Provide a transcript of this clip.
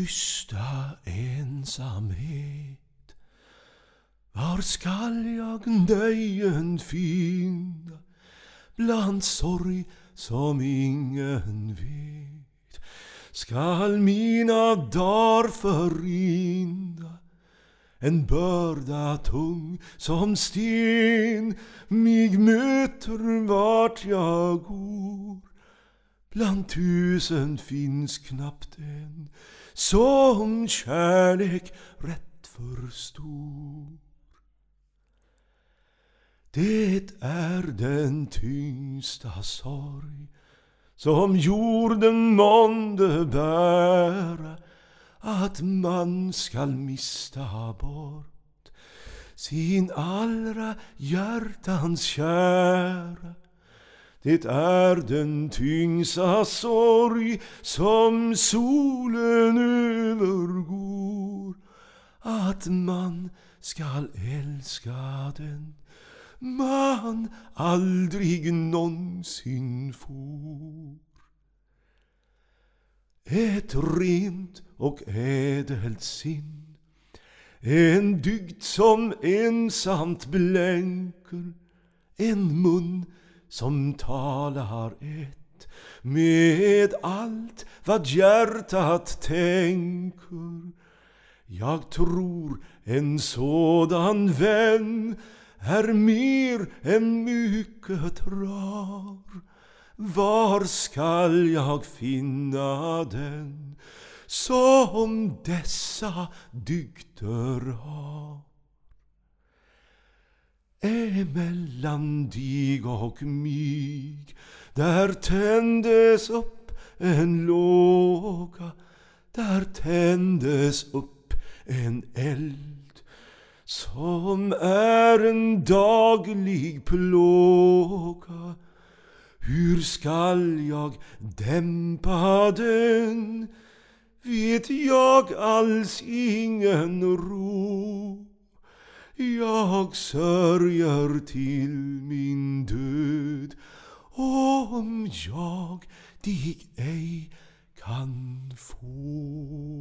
tysta ensamhet. Var skall jag nöjen finna bland sorg som ingen vet? Skall mina dagar förrinna en börda tung som sten? Mig möter vart jag går. Bland tusen finns knappt en som kärlek rätt förstår det är den tyngsta sorg som jorden månde bära att man skall mista bort sin allra hjärtans kära det är den tyngsta sorg som solen övergår att man skall älska den man aldrig någonsin får. Ett rent och ädelt sinn, en dygd som ensamt blänker, en mun som talar ett med allt vad hjärtat tänker. Jag tror en sådan vän är mer än mycket rar. Var skall jag finna den som dessa dygder har? Emellan dig och mig där tändes upp en låga där tändes upp en eld som är en daglig plåga. Hur skall jag dämpa den? Vet jag alls ingen ro? Jag sörjer till min död om jag dig ej kan få.